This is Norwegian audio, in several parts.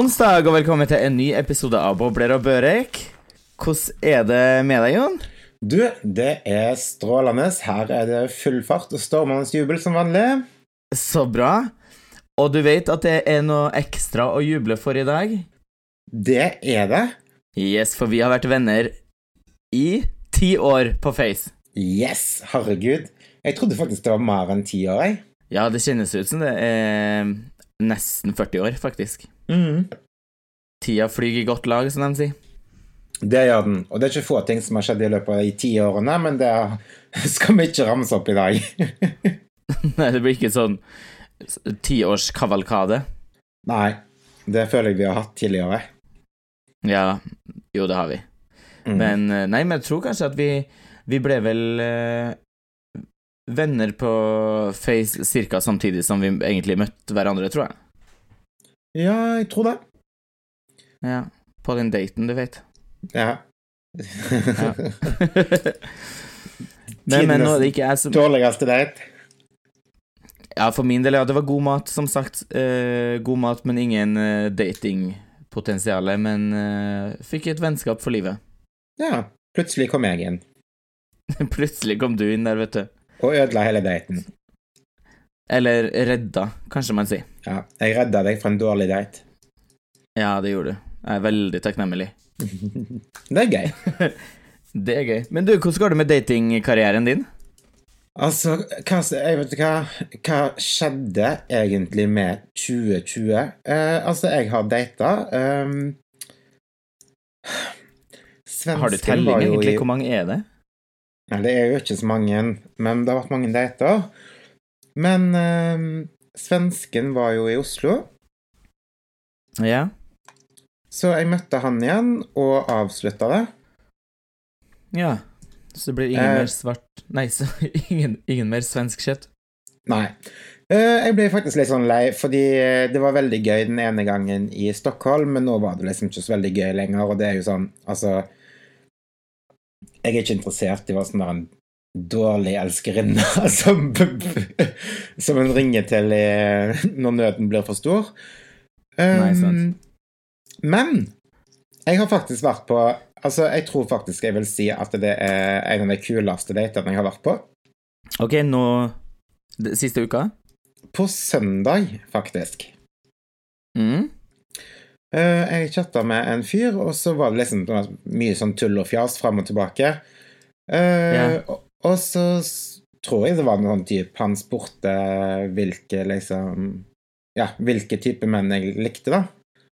Onsdag og velkommen til en ny episode av Bobler og Børek. Hvordan er det med deg, Jon? Du, det er strålende. Her er det full fart og stormende jubel som vanlig. Så bra. Og du vet at det er noe ekstra å juble for i dag? Det er det. Yes, for vi har vært venner i ti år på Face. Yes, herregud. Jeg trodde faktisk det var mer enn ti år, jeg. Ja, det kjennes ut som det er nesten 40 år, faktisk. Mm. Tida flyr i godt lag, som de sier. Det gjør den. Og det er ikke få ting som har skjedd i løpet av de ti årene, men det skal vi ikke ramse opp i dag. Nei, det blir ikke sånn tiårskavalkade. Nei, det føler jeg vi har hatt tidligere. Ja, jo, det har vi. Mm. Men eh, nei, men jeg tror kanskje at vi, vi ble vel eh, venner på Face ca. samtidig som vi egentlig møtte hverandre, tror jeg. Ja, jeg tror det. Ja, På den daten, du vet. Ja. Ja. men, men nå er det ikke jeg som Dårligste date. Ja, for min del, ja. Det var god mat, som sagt. Eh, god mat, men ingen eh, datingpotensial. Men eh, fikk et vennskap for livet. Ja. Plutselig kom jeg inn Plutselig kom du inn der, vet du. Og ødela hele daten. Eller redda, kanskje man sier. Ja, jeg redda deg fra en dårlig date. Ja, det gjorde du. Jeg er veldig takknemlig. Det er gøy. Det er gøy. Men du, hvordan går det med datingkarrieren din? Altså, hva, jeg vet hva, hva skjedde egentlig med 2020? Eh, altså, jeg har data. Um, svensken Har du telling, egentlig? i- Hvor mange er det? Nei, det er jo ikke så mange, men det har vært mange dater. Men eh, svensken var jo i Oslo, Ja. så jeg møtte han igjen og avslutta det. Ja. Så det blir ingen Eh. mer svart Nei, så, ingen, ingen mer svensk kjøtt? Nei. Eh, Jeg ble faktisk litt sånn lei, fordi det var veldig gøy den ene gangen i Stockholm, men nå var det liksom ikke så veldig gøy lenger, og det er jo sånn, altså Jeg er ikke interessert i være sånn der en dårlig elskerinne som, som en ringer til når nøden blir for stor. Nei, sant. Um, men jeg har faktisk vært på Altså, jeg tror faktisk jeg vil si at det er en av de kuleste datene jeg har vært på. Ok, nå Siste uka? På søndag, faktisk. Mm. Eh, jeg chatta med en fyr, og så var det liksom mye sånn tull og fjas fram og tilbake. Yeah. Og, og så tror jeg det var noen type Han spurte hvilke liksom Ja, hvilke type menn jeg likte, da.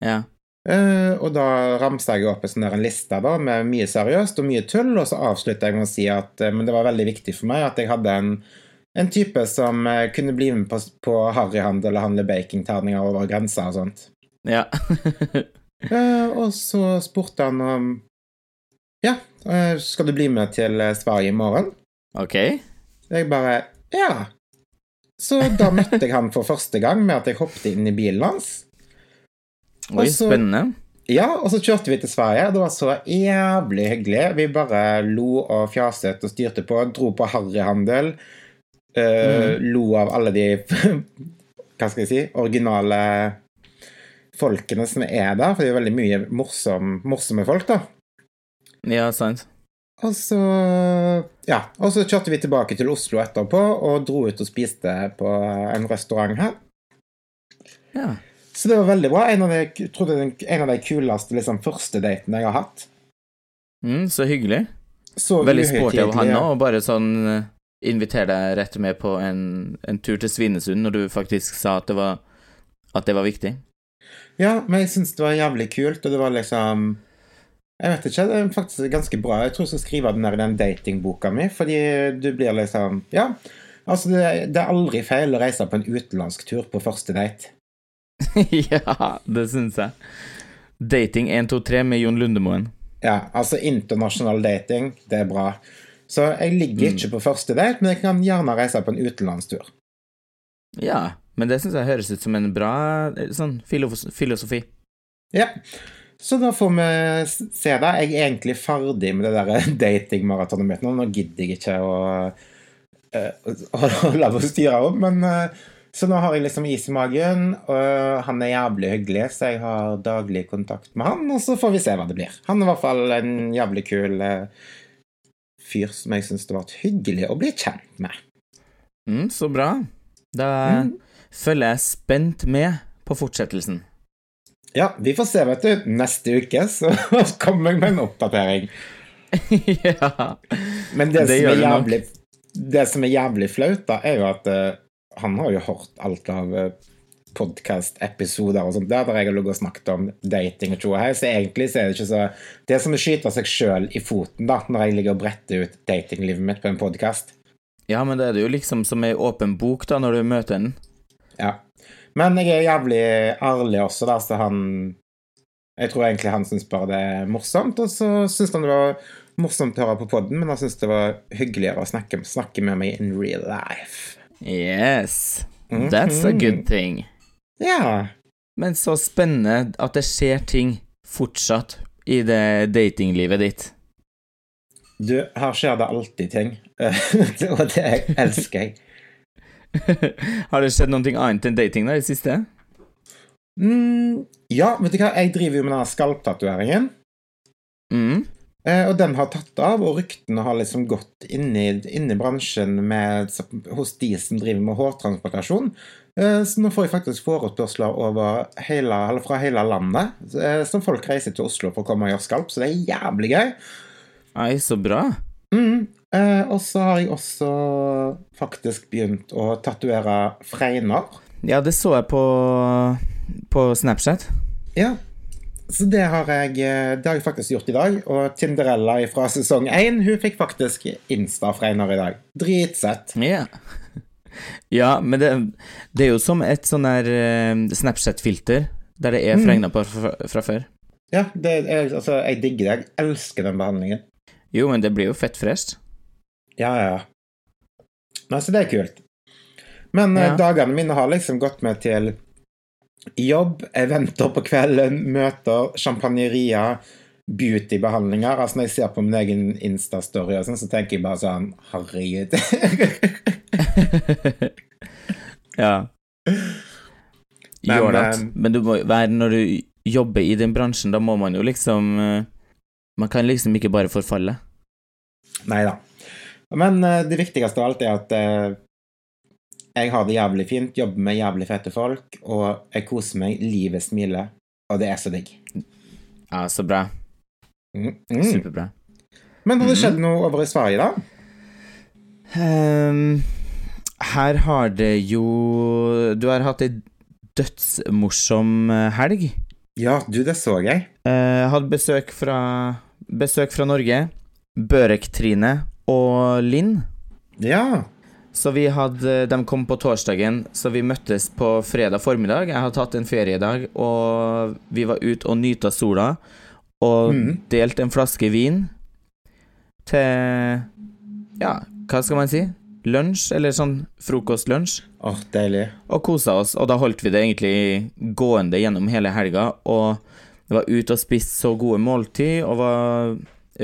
Yeah. Uh, og da ramsa jeg opp en sånn liste da, med mye seriøst og mye tull, og så avslutta jeg med å si at uh, men det var veldig viktig for meg at jeg hadde en, en type som uh, kunne bli med på, på harryhandel og handle bakingterninger over grensa og sånt. Ja. Eh, og så spurte han om Ja, eh, skal du bli med til eh, Sverige i morgen? ok. Jeg bare Ja. Så da møtte jeg han for første gang med at jeg hoppet inn i bilen hans. Oi, Og så- spennende. Ja, og så kjørte vi til Sverige. Det var så jævlig hyggelig. Vi bare lo og fjaset og styrte på. Dro på harryhandel. eh, Lo av alle de Hva skal jeg si originale folkene som er der. For det er veldig mye morsom, morsomme folk, da. Ja, sant. Og så Ja. Og så kjørte vi tilbake til Oslo etterpå og dro ut og spiste på en restaurant her. Ja. Så det var veldig bra. En av de, en av de kuleste liksom, første datene jeg har hatt. Mm, så hyggelig. Så Veldig sporty av han òg, bare sånn eh, invitere deg rett med på en, en tur til Svinesund når du faktisk sa at det var, at det var viktig. Ja, men jeg syns det var jævlig kult, og det var liksom Jeg vet ikke, det er faktisk ganske bra. Jeg tror jeg skal skrive den der i den datingboka mi, fordi du blir liksom Ja. Altså, det, det er aldri feil å reise på en utenlandsk tur på første date. ja, det syns jeg. Dating 123 med Jon Lundemoen. Ja, altså internasjonal dating, det er bra. Så jeg ligger ikke på første date, men jeg kan gjerne reise på en utenlandstur. Ja, men det syns jeg høres ut som en bra eh, sånn filosofi. Ja. Så da får vi se da. Jeg er egentlig ferdig med det der datingmaratonet mitt nå. Nå gidder jeg ikke å, å, å holde på å styre opp, men eh, Så nå har jeg liksom is i magen, og han er jævlig hyggelig, så jeg har daglig kontakt med han, og så får vi se hva det blir. Han er i hvert fall en jævlig kul eh, fyr som jeg syns det har vært hyggelig å bli kjent med. Mm, så bra. Da Mm. Følger jeg spent med på fortsettelsen. Ja, vi får se, vet du. Neste uke så kommer jeg med en oppdatering. ja. Men det, Det som er jævlig Det som er jævlig flaut, da, er jo at uh, han har jo hørt alt av uh, podkast-episoder og sånt der der jeg har ligget og snakket om dating og tjo hei, så egentlig så er det ikke så Det er som å skyte seg sjøl i foten da, når jeg ligger og bretter ut datinglivet mitt på en podkast. ja, men det er det jo liksom som ei åpen bok, da, når du møter den. Ja. Men jeg er jævlig ærlig også, da, så han Jeg tror egentlig han syns bare det er morsomt, og så syns han det var morsomt å høre på podden, men han syns det var hyggeligere å snakke, snakke med meg in real life. Yes. That's a good thing. Ja. Men så spennende at det skjer ting fortsatt i det datinglivet ditt. Du, her skjer det alltid ting, og det elsker jeg. Har det skjedd noe annet enn dating da i det siste? Mm, ja, vet du hva, jeg driver jo med denne skalptatoveringen. Mm. Eh, og den har tatt av, og ryktene har liksom gått inn i, inn i bransjen med, hos de som driver med hårtransplantasjon. Eh, så nå får jeg faktisk forespørsler over hele, fra hele landet, eh, som folk reiser til Oslo for å komme og gjøre skalp, så det er jævlig gøy. Nei, så bra. Mm. Eh, og så har jeg også faktisk begynt å tatovere fregner. Ja, det så jeg på, på Snapchat. Ja. Så det har, jeg, eh, det har jeg faktisk gjort i dag. Og Tinderella fra sesong 1 hun fikk faktisk Insta-fregner i dag. Dritsett. Ja. Ja, men det, det er jo som et sånn der eh, Snapchat-filter, der det er Mm. fregner på fra, fra før. Ja, det er, altså, jeg digger det. Jeg elsker den behandlingen. Jo, men det blir jo fett fresht. Ja, ja. Nei, så det er kult. Men eh, Ja. dagene mine har liksom gått med til jobb, eventer på kvelden, møter, sjampanjerier, beautybehandlinger. Altså når jeg ser på min egen Insta-story og sånn, så tenker jeg bare sånn Herregud. ja. Men, Gjør eh, Men du må være Når du jobber i den bransjen, da må man jo liksom eh, Man kan liksom ikke bare forfalle. Nei da. Men eh, det viktigste av alt er at eh, jeg har det jævlig fint, jobber med jævlig fete folk, og jeg koser meg. Livet smiler, og det er så digg. Ja, så bra. Mm. Mm. Superbra. Men har det skjedd noe over i Sverige, da? Um, her har det jo Du har hatt ei dødsmorsom eh, helg. Ja, du, det så jeg. Uh, hadde besøk fra, besøk fra Norge. Børek-Trine og Linn. Ja. Så vi hadde, De kom på torsdagen, så vi møttes på fredag formiddag. Jeg hadde tatt en feriedag, og vi var ute og nyta sola. Og mm. delte en flaske vin til Ja, hva skal man si? Lunsj, eller sånn frokostlunsj. Åh, deilig. Og kosa oss, og da holdt vi det egentlig gående gjennom hele helga. Og vi var ute og spiste så gode måltid, og var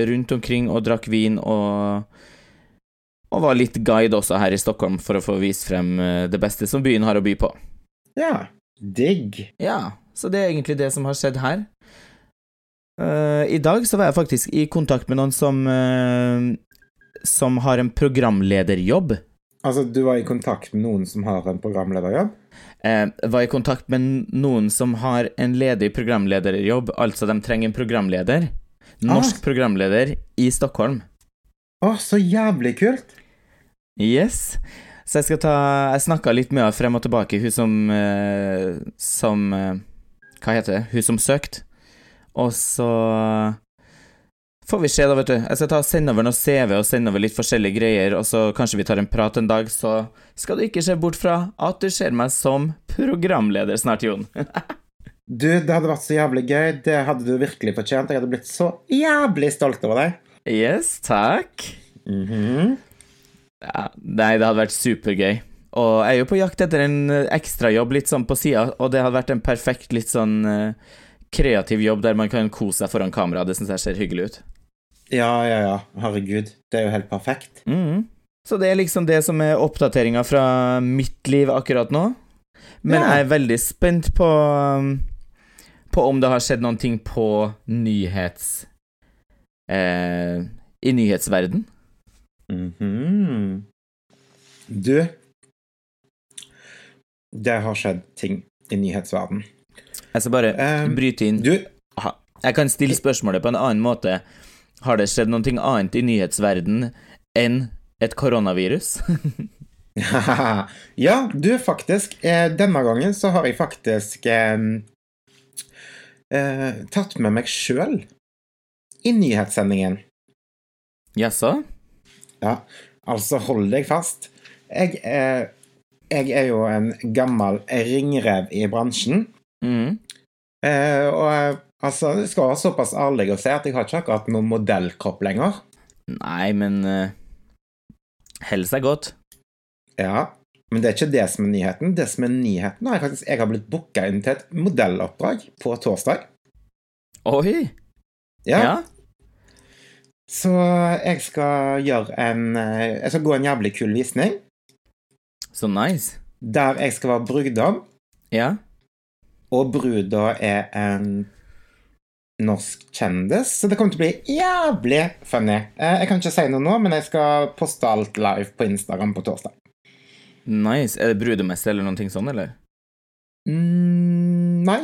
rundt omkring og drakk vin og Og var litt guide også her i Stockholm for å få vist frem eh, det beste som byen har å by på. Ja. Digg. Ja, så det er egentlig det som har skjedd her. Uh, I dag så var jeg faktisk i kontakt med noen som uh, Som har en programlederjobb. Altså, du var i kontakt med noen som har en programlederjobb? Uh, var i kontakt med noen som har en ledig programlederjobb, altså de trenger en programleder. Norsk Ah. programleder i Stockholm. Å, så jævlig kult! Yes. Så jeg skal ta Jeg snakka litt med henne frem og tilbake, hun som eh, Som eh, Hva heter det? Hun som søkte. Og så får vi se, da, vet du. Jeg skal ta sende over noe CV og sende over litt forskjellige greier, og så kanskje vi tar en prat en dag, så skal du ikke se bort fra at du ser meg som programleder snart, Jon. Du, det hadde vært så jævlig gøy. Det hadde du virkelig fortjent. Jeg hadde blitt så jævlig stolt over deg. Yes, takk. Mhm. Ja, nei, det hadde vært supergøy. Og jeg er jo på jakt etter en eh, ekstrajobb litt sånn på sida, og det hadde vært en perfekt litt sånn eh, kreativ jobb der man kan kose seg foran kamera. Det syns jeg ser hyggelig ut. Ja, ja, ja. Herregud. Det er jo helt perfekt. Mhm. Så det er liksom det som er oppdateringa fra mitt liv akkurat nå. Men Ja. jeg er veldig spent på um, På om det har skjedd noen ting på nyhets... Eh, I nyhetsverden. Mhm. Du Det har skjedd ting i nyhetsverden. Jeg skal bare Um, bryte inn. Du Jeg kan stille spørsmålet på en annen måte. Har det skjedd noe annet i nyhetsverden enn et koronavirus? Ja, du, faktisk. Eh, denne gangen så har jeg faktisk eh, eh, tatt med meg sjøl i nyhetssendingen. Jaså? Ja, altså, hold deg fast. Jeg er, jeg er jo en gammel ringrev i bransjen. Mm. Eh, og jeg, altså, jeg skal være såpass ærlig og si at jeg har ikke akkurat noen modellkropp lenger. Nei, men uh, Helse er godt. Ja, men det er ikke det som er nyheten. Det som er nyheten, er faktisk jeg har blitt booka inn til et modelloppdrag på torsdag. Oi! Ja, Ja. Så jeg skal gjøre en eh, Jeg skal gå en jævlig kul visning Så nice. der jeg skal være brudgom, Ja. og bruda er en norsk kjendis, så det kommer til å bli jævlig funny. Eh, Jeg kan ikke si noe nå, men jeg skal poste alt live på Instagram på torsdag. Nice. Er det brudemester eller noe sånn, eller? Mm, nei.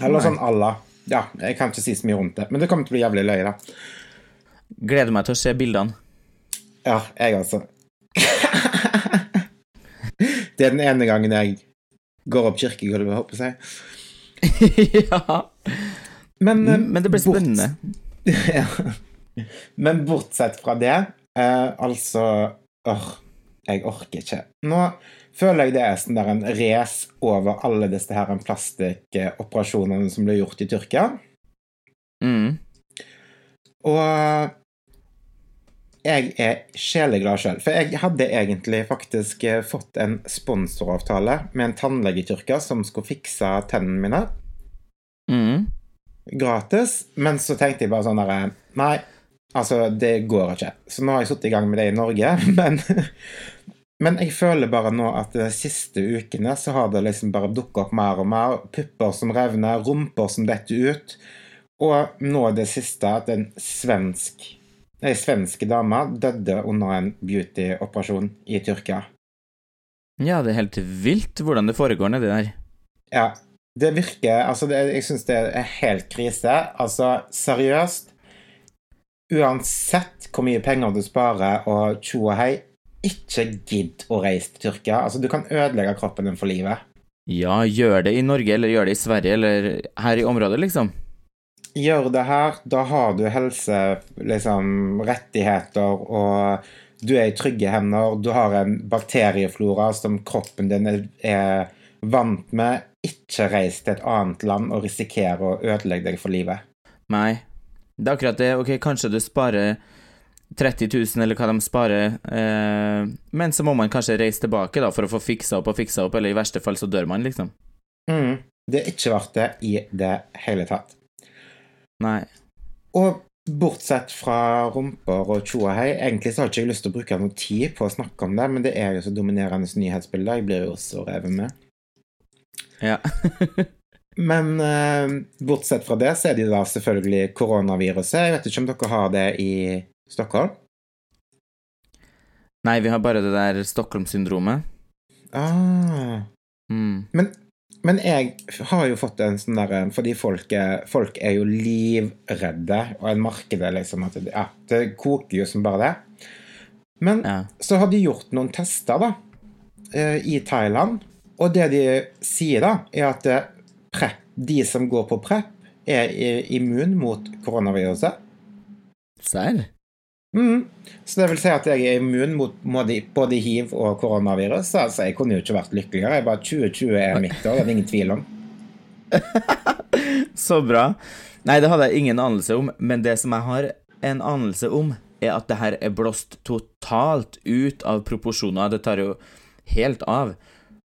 Eller Nei. sånn la. Ja, jeg kan ikke si så mye rundt det, men det kommer til å bli jævlig løye, da. Gleder meg til å se bildene. Ja, jeg også. det er den ene gangen jeg går opp kirkegulvet, håper jeg. ja. Men, eh, Men det blir bort- spennende. ja. Men bortsett fra det, eh, altså Åh, jeg orker ikke. Nå føler jeg det er sånn der en race over alle disse her plastikkoperasjonene som ble gjort i Tyrkia. Mm. Og jeg er sjeleglad sjøl, for jeg hadde egentlig faktisk eh, fått en sponsoravtale med en tannlege i Tyrkia som skulle fikse tennene mine Mm. gratis, men så tenkte jeg bare sånn derre Nei, altså, det går ikke. Så nå har jeg sittet i gang med det i Norge, men Men jeg føler bare nå at de siste ukene så har det liksom bare dukka opp mer og mer. Pupper som revner, rumper som detter ut. Og nå det siste at en svensk Ei svensk dame døde under en beauty-operasjon i Tyrkia. Ja, det er helt vilt hvordan det foregår nedi der. Ja, det virker Altså, det, jeg syns det er helt krise. Altså, seriøst Uansett hvor mye penger du sparer og tjo og hei, ikke gidd å reise til Tyrkia. Altså, du kan ødelegge kroppen din for livet. Ja, gjør det i Norge, eller gjør det i Sverige, eller her i området, liksom. Gjør det her, da har du helse, liksom, rettigheter, og du er i trygge hender. Du har en bakterieflora som kroppen din er, vant med. Ikke reis til et annet land og risikere å ødelegge deg for livet. Nei. Det er akkurat det. Ok, kanskje du sparer 30 000, eller hva de sparer, eh, men så må man kanskje reise tilbake da, for å få fiksa opp og fiksa opp, eller i verste fall så dør man, liksom. Mm, det er ikke verdt det i det hele tatt. Nei. Og bortsett fra rumper og tjo og hei, egentlig så har ikke jeg lyst til å bruke noe tid på å snakke om det, men det er jo så dominerende nyhetsbilder. Jeg blir jo så revet med. Ja. Men eh, bortsett fra det, så er det jo da selvfølgelig koronaviruset. Jeg vet ikke om dere har det i Stockholm? Nei, vi har bare det der Stockholm-syndromet. Ah. Mm. Men, men jeg har jo fått en sånn derre Fordi folk er, folk er jo livredde, og en marked er liksom at det, ja, det koker jo som bare det. Men Ja. så har de gjort noen tester, da, eh, i Thailand. Og det de sier, da, er at eh, prep, de som går på prep, er immun mot koronaviruset. Serr? Mm. Så det vil si at jeg er immun mot både hiv og koronavirus. Altså, jeg kunne jo ikke vært lykkeligere. Jeg bare 2020 er mitt år, det er ingen tvil om. Så bra. Nei, det hadde jeg ingen anelse om, men det som jeg har en anelse om, er at det her er blåst totalt ut av proporsjoner. Det tar jo helt av.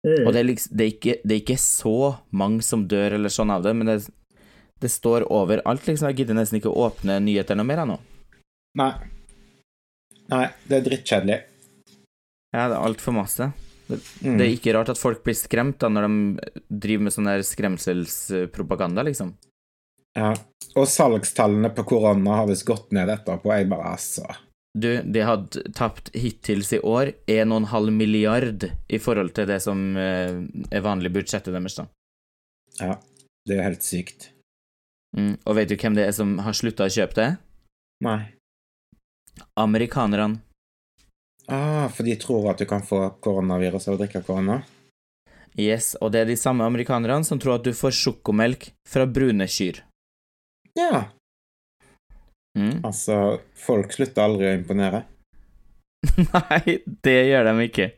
Og det er, liksom, det, er ikke, det er ikke så mange som dør eller sånn av det, men det, det står overalt, liksom. Jeg gidder nesten ikke å åpne nyheter noe mer ennå. Nei. Nei, det er drittkjedelig. Ja, det er altfor masse. Det, Mm. det er ikke rart at folk blir skremt da når de driver med sånn der skremselspropaganda, liksom. Ja. Og salgstallene på korona har visst gått ned etterpå. Jeg bare, altså Du, de hadde tapt hittils i år 1,5 milliard i forhold til det som eh, er vanlig budsjettet deres, da. Ja. Det er helt sykt. Mm. Og vet du hvem det er som har slutta å kjøpe det? Nei. Amerikanerne. Ah, for de tror at du kan få koronavirus av å drikke korona? Yes, og det er de samme amerikanerne som tror at du får sjokomelk fra brune kyr. Ja. Mm. Altså, folk slutter aldri å imponere. Nei, det gjør de ikke.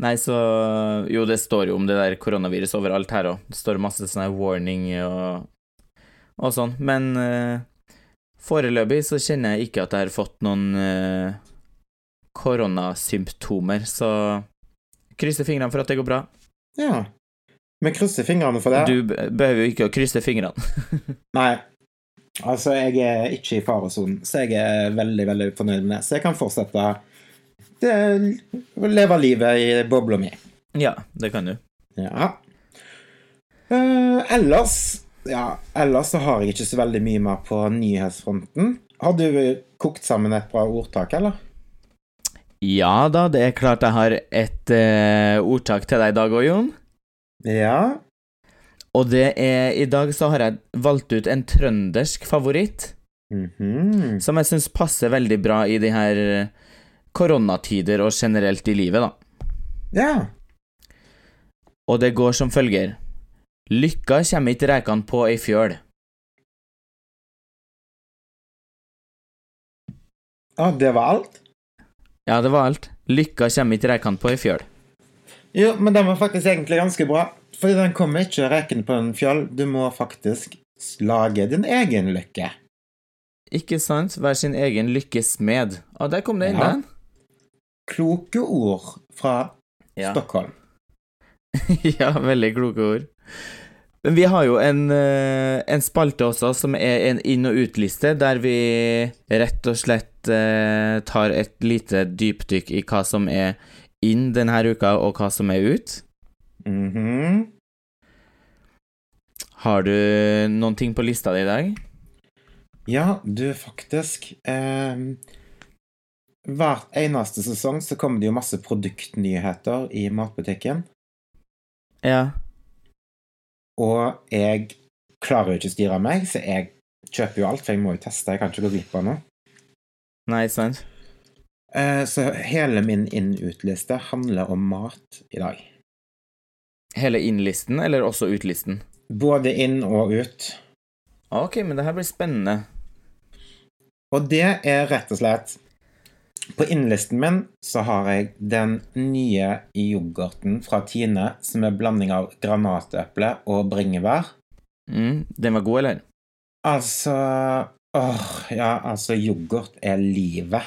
Nei, så Jo, det står jo om det der koronavirus overalt her òg. Det står masse sånne warning og, og sånn. Men eh, foreløpig så kjenner jeg ikke at jeg har fått noen uh, koronasymptomer, så krysser fingrene for at det går bra. Ja. Vi krysser fingrene for det. Du behøver jo ikke å krysse fingrene. Nei. Altså, jeg er ikke i faresonen, så jeg er veldig, veldig fornøyd med det. Så jeg kan fortsette det, å leve livet i bobla mi. ja, det kan du. Ja. Uh, ellers Ja, ellers så har jeg ikke så veldig mye mer på nyhetsfronten. Har du kokt sammen et bra ordtak, eller? Ja da, det er klart jeg har et uh, ordtak til deg i dag òg, Jon. Ja. Og det er I dag så har jeg valgt ut en trøndersk favoritt, Mhm. som jeg syns passer veldig bra i de her koronatider og generelt i livet, da. Ja. Og det går som følger. Lykka kommer ikke rekene på ei fjøl. ah, det var alt? Ja, det var alt. Lykka kommer ikke rekene på ei fjøl. Jo, men den var faktisk egentlig ganske bra. Fordi den kommer ikke rekende på en fjøl. Du må faktisk lage din egen lykke. Ikke sant? Vær sin egen lykkesmed. Å, der kom det inn, Ja. den. Kloke ord fra Ja. Stockholm. ja, veldig kloke ord. Men vi har jo en, eh, en spalte også som er en inn- og utliste, der vi rett og slett eh, tar et lite dypdykk i hva som er inn denne uka, og hva som er ut. Mhm. Har du noen ting på lista di i dag? Ja, du, faktisk. Eh, Hver eneste sesong så kommer det jo masse produktnyheter i matbutikken. Ja. Og jeg klarer jo ikke å styre meg, så jeg kjøper jo alt, for jeg må jo teste. Jeg kan ikke gå glipp av noe. Nei, sant? Eh, så hele min inn-ut-liste handler om mat i dag. Hele inn-listen, eller også ut-listen? Både inn og ut. Ok, men det her blir spennende. Og det er rett og slett På innlisten min så har jeg den nye yoghurten fra Tine, som er blanding av granateple og bringebær. Mm, den var god, eller? Altså Åh, ja, altså, yoghurt er livet.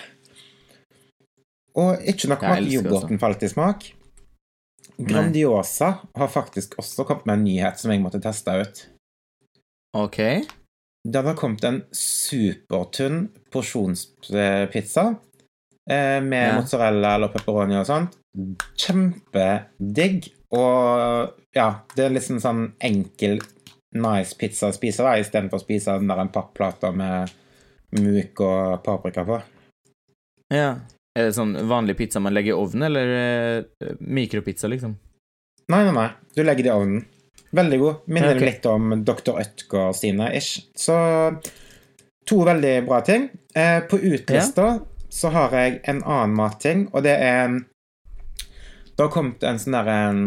Og ikke nok med at yoghurten falt i smak. Grandiosa har faktisk også kommet med en nyhet som jeg måtte teste ut. Ok. Det hadde kommet en supertynn porsjonspizza eh, med Ja. mozzarella eller pepperoni og sånt. Kjempedigg. Og ja, det er liksom sånn enkel, nice pizza å spise da, istedenfor å spise den der en papplate med muk og paprika på. Ja. Er det sånn vanlig pizza man legger i ovnen, eller eh, mikropizza, liksom? Nei, nei, nei. Du legger det i ovnen. Veldig god. Minner okay. litt om Dr. Ødgaard sine, ish. Så to veldig bra ting. Eh, på utlista så har jeg en annen matting, og det er en Det har kommet en sånn derre en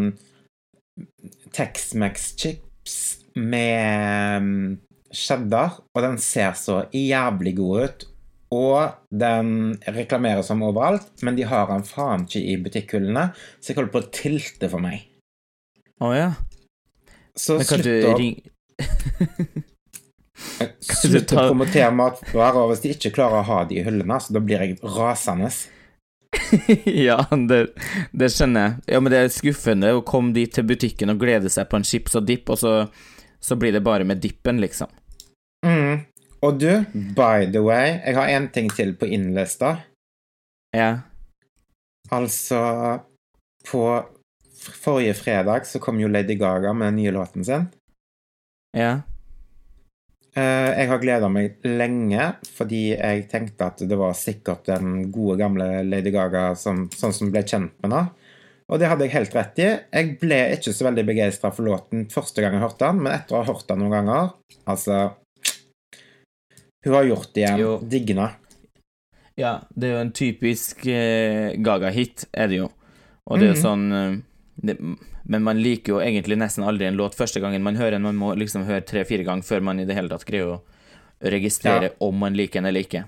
Tex-Mex-chips med mm, cheddar, og den ser så jævlig god ut. Og den reklameres som overalt, men de har den faen ikke i butikkhyllene, så jeg holder på å tilte for meg. Å ja. Så slutt å, ringe du slutt å promotere matvarer hvis de ikke klarer å ha de i hyllene, så da blir jeg rasende. Ja, det, det skjønner jeg. Ja, men det er skuffende å komme dit til butikken og glede seg på en chips og dipp, og så, så blir det bare med dippen, liksom. Mm. Og du, by the way, jeg har en ting til på innlista. Ja. Altså på forrige fredag så kom jo Lady Gaga med den nye låten sin. Ja. Eh, Jeg har gleda meg lenge, fordi jeg tenkte at det var sikkert den gode, gamle Lady Gaga som, sånn som ble kjent med henne. Og det hadde jeg helt rett i. Jeg ble ikke så veldig begeistra for låten første gang jeg hørte den, men etter å ha hørt den noen ganger Altså Hun har gjort det igjen. Digna. Ja, det er jo en typisk eh, Gaga-hit, er det jo. Og det er jo Mhm. sånn eh, det, Men man liker jo egentlig nesten aldri en låt første gangen man hører den. Man må liksom høre tre-fire ganger før man i det hele tatt greier å registrere om man liker den eller ikke.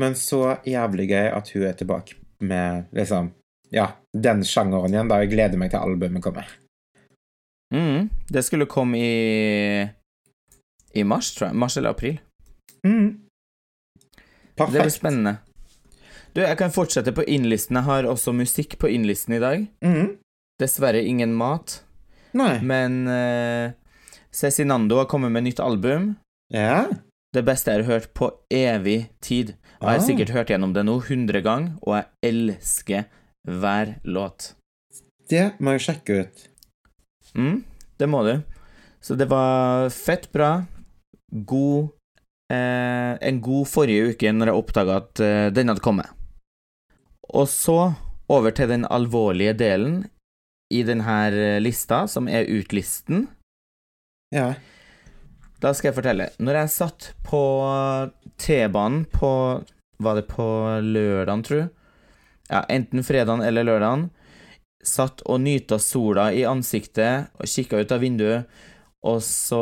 Men så jævlig gøy at hun er tilbake med liksom Ja, den sjangeren igjen. da Jeg gleder meg til albumet kommer. Mm, Det skulle komme i I mars, tror jeg. Mars eller april. Mm. Det blir Perfekt. spennende. Du, jeg kan fortsette på innlisten. Jeg har også musikk på innlisten i dag. Mm. Dessverre ingen mat, Nei. men uh, Cezinando har kommet med nytt album. Ja. Det beste jeg har hørt på evig tid. Og jeg har Ah. sikkert hørt gjennom det nå 100 ganger, og jeg elsker hver låt. Det må jeg sjekke ut. Mm, det må du. Så det var fett bra. God eh, En god forrige uke når jeg oppdaga at eh, den hadde kommet. Og så over til den alvorlige delen i denne lista, som er utlisten. Ja. Da skal jeg fortelle. Når jeg satt på T-banen på Var det på lørdagen, tru? Ja, enten fredagen eller lørdagen. Satt og nyta sola i ansiktet og kikka ut av vinduet, og så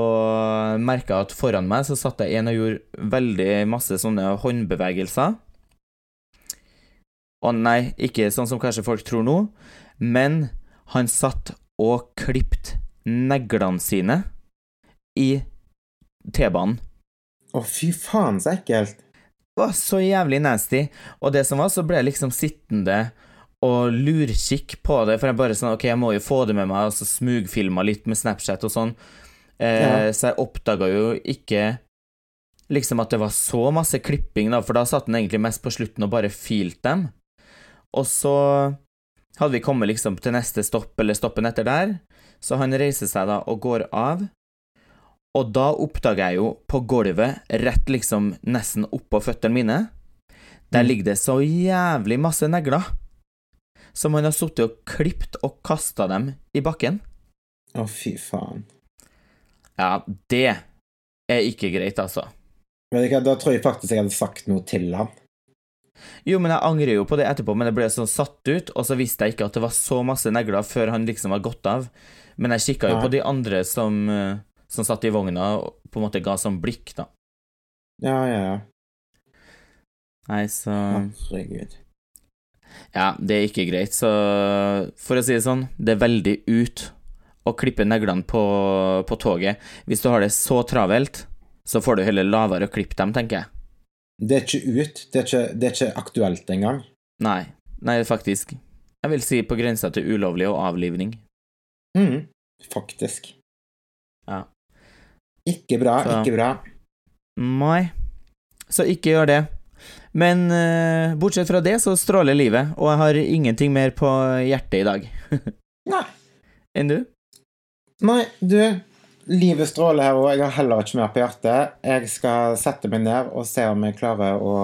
merka jeg at foran meg så satt det en og gjorde veldig masse sånne håndbevegelser. Og nei, ikke sånn som kanskje folk tror nå, men han satt og klippte neglene sine i T-banen. Å, fy faen, så ekkelt. Det var så jævlig nasty. Og det som var, så ble jeg liksom sittende og lurkikk på det, for jeg bare sånn Ok, jeg må jo få det med meg, og så smugfilma litt med Snapchat og sånn. Eh, Ja. Så jeg oppdaga jo ikke liksom at det var så masse klipping, da, for da satt den egentlig mest på slutten og bare filte dem. Og så hadde vi kommet liksom til neste stopp, eller stoppen etter der, så han reiser seg da og går av. Og da oppdager jeg jo på gulvet, rett liksom nesten oppå føttene mine, der Mm. ligger det så jævlig masse negler. Som han har sittet og klipt og kasta dem i bakken. Å, fy faen. Ja, det er ikke greit, altså. Men Da tror jeg faktisk jeg hadde sagt noe til han. Jo, men jeg angrer jo på det etterpå, men jeg ble sånn satt ut, og så visste jeg ikke at det var så masse negler før han liksom var gått av. Men jeg kikka jo Ja. på de andre som, eh, som satt i vogna, og på en måte ga sånn blikk, da. Ja, ja, ja. Nei, så Herregud. Ja, det er ikke greit, så for å si det sånn, det er veldig ut å klippe neglene på, på toget. Hvis du har det så travelt, så får du heller lavere å klippe dem, tenker jeg. Det er ikke ut. Det er ikke, det er ikke aktuelt engang. Nei, nei, faktisk. Jeg vil si på grensa til ulovlig og avlivning. Mm, faktisk. Ja. Ikke bra, Så- ikke bra. Nei, så ikke gjør det. Men uh, bortsett fra det, så stråler livet, og jeg har ingenting mer på hjertet i dag. Nei. Enn du? Nei, du. Livet stråler her, òg. jeg har heller ikke mer på hjertet. Jeg skal sette meg ned og se om jeg klarer å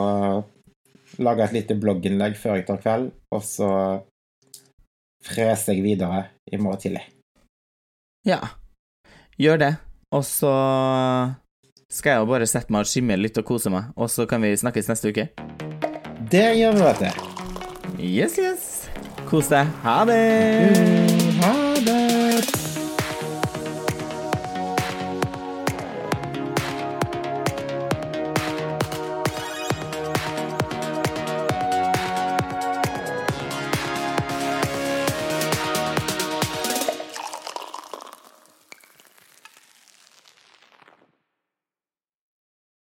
lage et lite blogginnlegg før jeg tar kveld, og så freser jeg videre i morgen tidlig. Ja, gjør det. Og så skal jeg jo bare sette meg og skimme litt og kose meg, og så kan vi snakkes neste uke. Det gjør vi, vet du. Yes, yes. Kos deg. Ha det.